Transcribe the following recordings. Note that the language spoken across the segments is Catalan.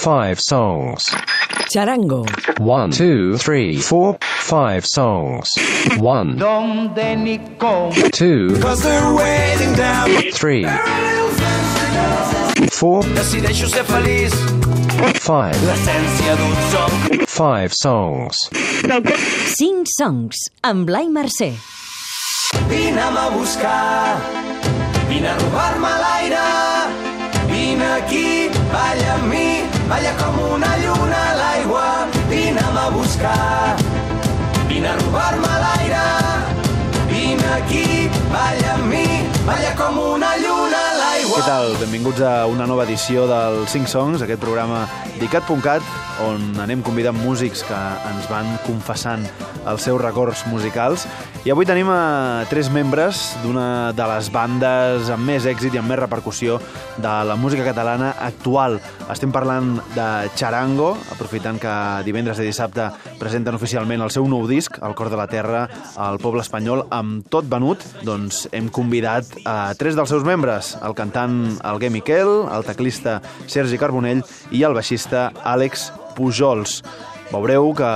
five songs. Charango. One, two, three, four, five songs. One, ¿Dónde ni two, Cause they're waiting down. three, four, Decideixo ser feliç. five, L'essència d'un son. five songs. 5 songs amb Blai Mercè. Vine'm a buscar. Vine a robar-me l'aire. Vine aquí, balla amb mi. Balla com una lluna a l'aigua. Vine'm a buscar. Vine a robar-me l'aire. Vine aquí, balla amb mi. Balla com una lluna. Què tal? Benvinguts a una nova edició del 5 Songs, aquest programa d'ICAT.cat, on anem convidant músics que ens van confessant els seus records musicals. I avui tenim a tres membres d'una de les bandes amb més èxit i amb més repercussió de la música catalana actual. Estem parlant de Charango, aprofitant que divendres i dissabte presenten oficialment el seu nou disc, El cor de la terra, al poble espanyol, amb tot venut, doncs hem convidat a tres dels seus membres, el cantant Alguer Miquel, el teclista Sergi Carbonell i el baixista Àlex Pujols. Veureu que,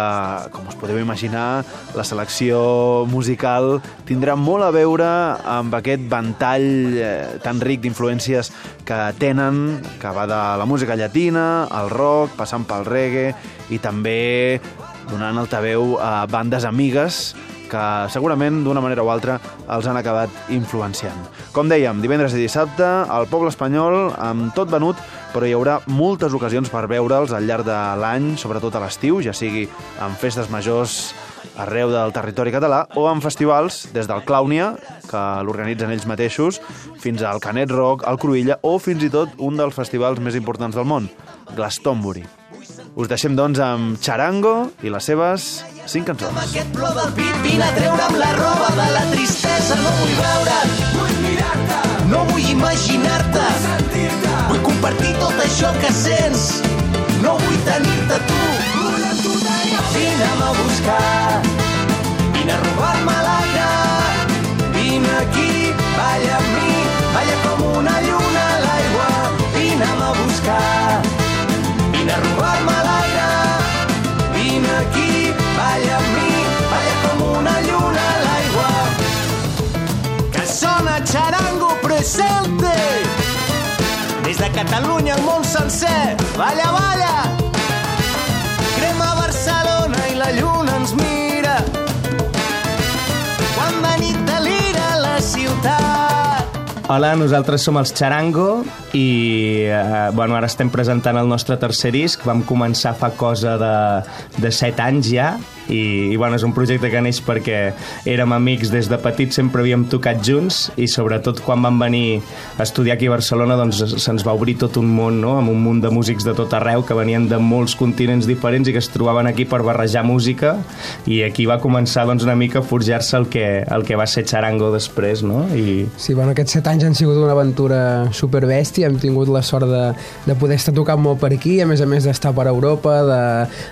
com us podeu imaginar, la selecció musical tindrà molt a veure amb aquest ventall eh, tan ric d'influències que tenen, que va de la música llatina, el rock, passant pel reggae i també donant altaveu a bandes amigues que segurament d'una manera o altra els han acabat influenciant. Com dèiem, divendres i dissabte, al poble espanyol, amb tot venut, però hi haurà moltes ocasions per veure'ls al llarg de l'any, sobretot a l'estiu, ja sigui en festes majors arreu del territori català o en festivals des del Clàunia, que l'organitzen ells mateixos, fins al Canet Rock, al Cruïlla o fins i tot un dels festivals més importants del món, Glastonbury. Us deixem, doncs, amb Charango i les seves cinc Amb cançons. aquest plor del pit vine a treure'm la roba de la tristesa. No vull veure't, vull mirar-te, no vull imaginar-te, sentir-te, vull compartir tot això que sents. No vull tenir-te amb tu Vine'm a buscar, vine a robar-me l'aire. Vine aquí, balla amb mi, balla com Catalunya al món sencer, balla, balla. Crema Barcelona i la lluna ens mira. Quan de nit delira la ciutat. Hola, nosaltres som els Charango i eh, bueno, ara estem presentant el nostre tercer disc. Vam començar fa cosa de, de 7 anys ja i, i bueno, és un projecte que neix perquè érem amics des de petits, sempre havíem tocat junts i sobretot quan vam venir a estudiar aquí a Barcelona doncs se'ns va obrir tot un món, no? amb un munt de músics de tot arreu que venien de molts continents diferents i que es trobaven aquí per barrejar música i aquí va començar doncs, una mica a forjar-se el, que, el que va ser Charango després no? i, Sí, bueno, aquests set anys han sigut una aventura superbèstia, hem tingut la sort de, de poder estar tocant molt per aquí, a més a més d'estar per Europa,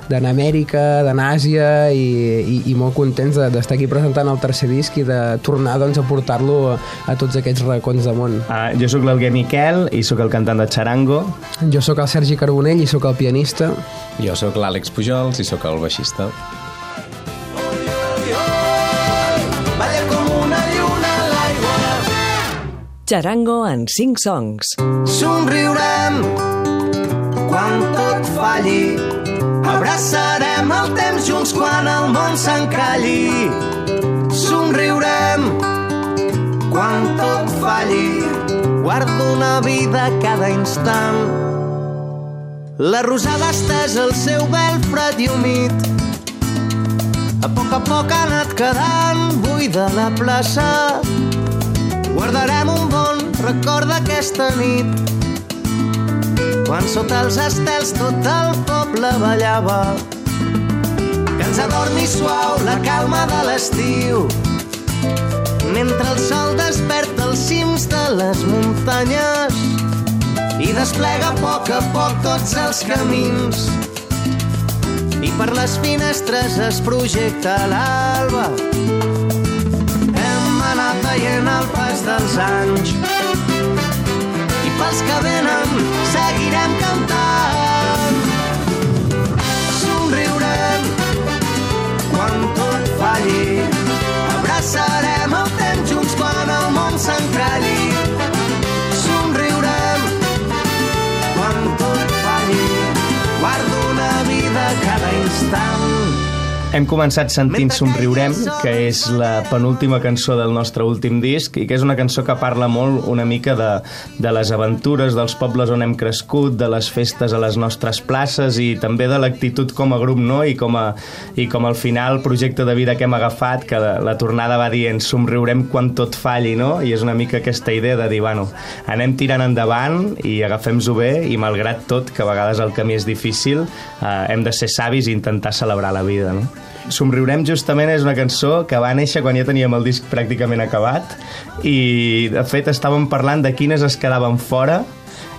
d'anar a Amèrica, d'anar a Àsia i, i, i molt contents de- d'estar aquí presentant el tercer disc i de tornar doncs, a portar-lo a, a tots aquests racons de món. Ah, jo sóc l'Alguer Miquel i sóc el cantant de Charango. Jo sóc el Sergi Carbonell i sóc el pianista. Jo sóc l'Àlex Pujols i sóc el baixista. Charango en 5 songs. Somriurem quan tot falli. Abraçarem el temps junts quan el món s'encalli. Somriurem quan tot falli. Guardo una vida cada instant. La rosada estesa el seu vel fred i humit. A poc a poc ha anat quedant buida la plaça. Guardarem un bon record d'aquesta nit quan sota els estels tot el poble ballava. Que ens adormi suau la calma de l'estiu. Mentre el sol desperta els cims de les muntanyes i desplega a poc a poc tots els camins. I per les finestres es projecta l'alba. Hem anat veient el pas dels anys. I pels que venen seguirem Hem començat sentint Somriurem, que és la penúltima cançó del nostre últim disc i que és una cançó que parla molt una mica de, de les aventures dels pobles on hem crescut, de les festes a les nostres places i també de l'actitud com a grup, no? I com, a, i com al final projecte de vida que hem agafat, que la, la tornada va dient somriurem quan tot falli, no? I és una mica aquesta idea de dir, bueno, anem tirant endavant i agafem-ho bé i malgrat tot, que a vegades el camí és difícil, eh, hem de ser savis i intentar celebrar la vida, no? Somriurem justament és una cançó que va néixer quan ja teníem el disc pràcticament acabat i de fet estàvem parlant de quines es quedaven fora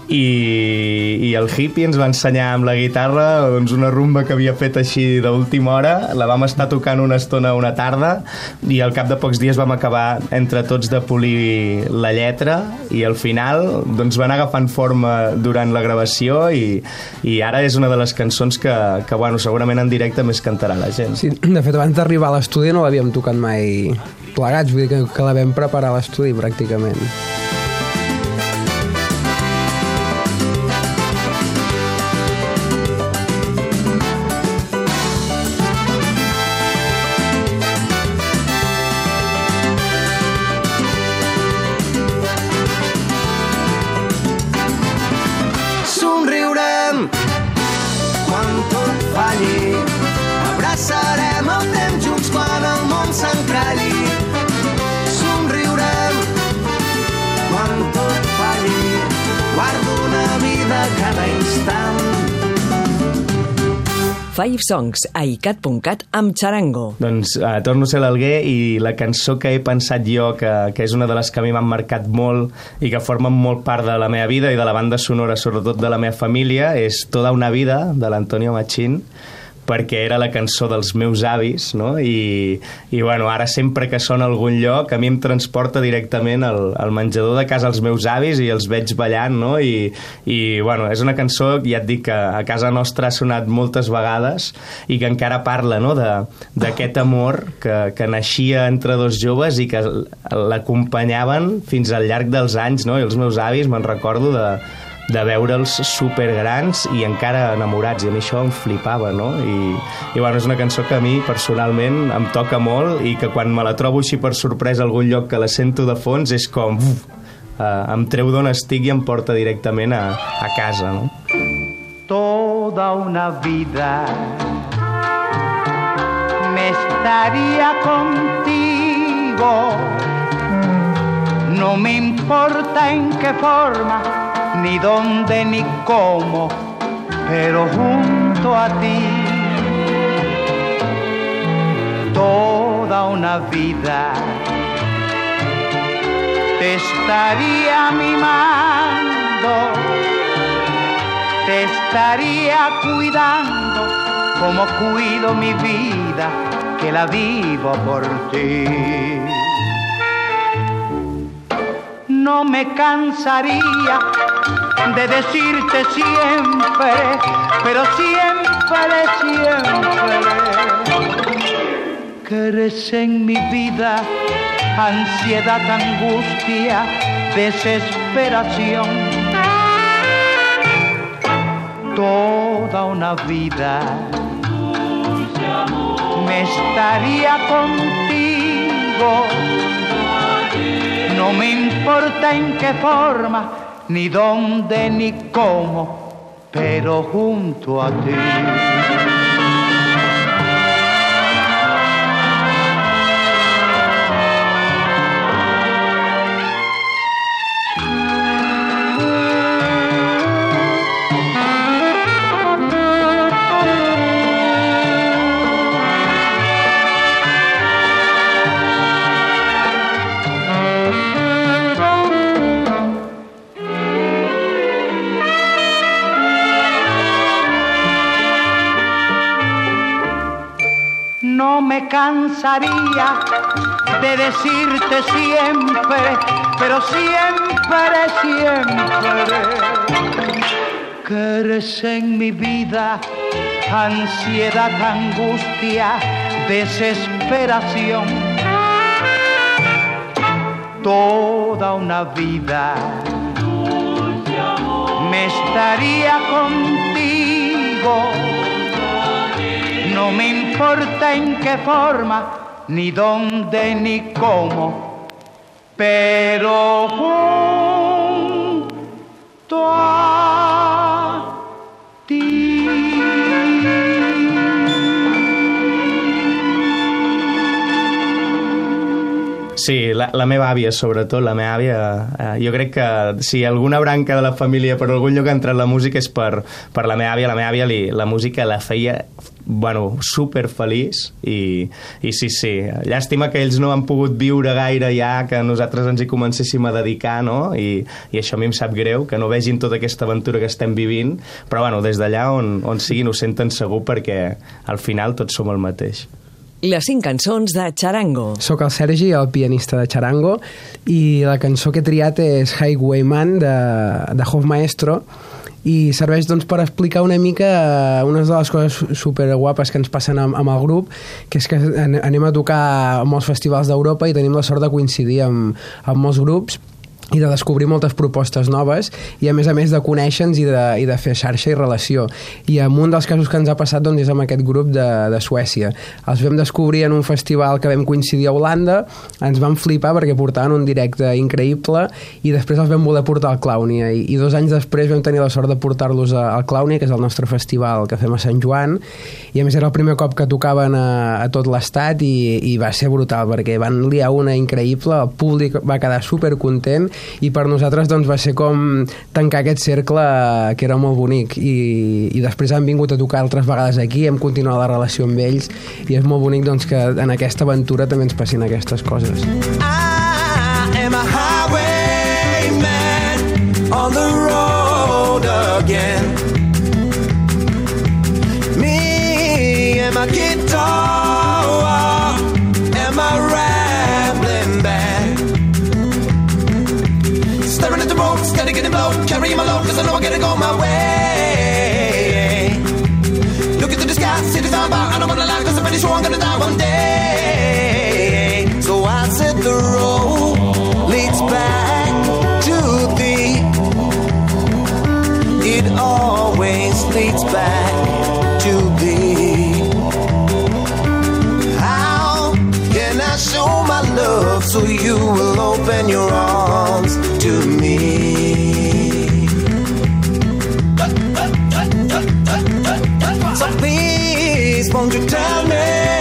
i, i el hippie ens va ensenyar amb la guitarra doncs, una rumba que havia fet així d'última hora, la vam estar tocant una estona una tarda i al cap de pocs dies vam acabar entre tots de polir la lletra i al final doncs, van agafant forma durant la gravació i, i ara és una de les cançons que, que bueno, segurament en directe més cantarà la gent. Sí, de fet, abans d'arribar a l'estudi no l'havíem tocat mai plegats, vull dir que, que la vam preparar a l'estudi pràcticament. Five Songs a icat.cat amb Charango. Doncs uh, torno a ser l'Alguer i la cançó que he pensat jo, que, que és una de les que a mi m'han marcat molt i que formen molt part de la meva vida i de la banda sonora, sobretot de la meva família, és Toda una vida, de l'Antonio Machín, perquè era la cançó dels meus avis, no? I, i bueno, ara sempre que sona algun lloc a mi em transporta directament al, al menjador de casa els meus avis i els veig ballant, no? I, i bueno, és una cançó, ja et dic, que a casa nostra ha sonat moltes vegades i que encara parla no? d'aquest amor que, que naixia entre dos joves i que l'acompanyaven fins al llarg dels anys, no? I els meus avis, me'n recordo de, de veure'ls supergrans i encara enamorats, i a mi això em flipava, no? I, i bueno, és una cançó que a mi personalment em toca molt i que quan me la trobo així per sorpresa a algun lloc que la sento de fons és com... Uf, uh, em treu d'on estic i em porta directament a, a casa, no? toda una vida me estaría contigo. No me importa en qué forma, ni dónde, ni cómo, pero junto a ti. Toda una vida te estaría mimando te estaría cuidando como cuido mi vida, que la vivo por ti. No me cansaría de decirte siempre, pero siempre, siempre, que en mi vida ansiedad, angustia, desesperación toda una vida me estaría contigo. No me importa en qué forma, ni dónde, ni cómo, pero junto a ti. No me cansaría de decirte siempre, pero siempre, siempre, que eres en mi vida ansiedad, angustia, desesperación. Toda una vida me estaría contigo. No me importa en qué forma, ni dónde, ni cómo, pero junto a ti. Sí, la, la meva àvia, sobretot, la meva àvia... Eh, jo crec que si alguna branca de la família per algun lloc ha entrat la música és per, per la meva àvia. La meva àvia li, la música la feia bueno, super feliç i, i sí, sí, llàstima que ells no han pogut viure gaire ja que nosaltres ens hi comencéssim a dedicar no? I, i això a mi em sap greu que no vegin tota aquesta aventura que estem vivint però bueno, des d'allà on, on siguin ho senten segur perquè al final tots som el mateix Les cinc cançons de Charango. Soc el Sergi, el pianista de Charango, i la cançó que he triat és Highwayman, de, de Hof Maestro, i serveix doncs, per explicar una mica eh, unes de les coses super guapes que ens passen amb, amb el grup, que és que an- anem a tocar a molts festivals d'Europa i tenim la sort de coincidir amb, amb molts grups i de descobrir moltes propostes noves i a més a més de conèixer-nos i, de, i de fer xarxa i relació. I en un dels casos que ens ha passat doncs, és amb aquest grup de, de Suècia. Els vam descobrir en un festival que vam coincidir a Holanda. Ens van flipar perquè portaven un directe increïble i després els vam voler portar al Clownia i, i dos anys després vam tenir la sort de portar-los al Clownia que és el nostre festival que fem a Sant Joan. I a més era el primer cop que tocaven a, a tot l'estat i, i va ser brutal perquè van liar una increïble, el públic va quedar super content i per nosaltres doncs, va ser com tancar aquest cercle eh, que era molt bonic i, i després han vingut a tocar altres vegades aquí, hem continuat la relació amb ells i és molt bonic doncs, que en aquesta aventura també ens passin aquestes coses. I am a highwayman on the road again. Me and my guitar cause I know I gotta go my way. Look into the sky, see the sound bar, I don't wanna lie, cause I'm pretty sure I'm gonna die one day. So I said the road leads back to thee. It always leads back to thee. How can I show my love so you will open your arms to me? Won't you tell me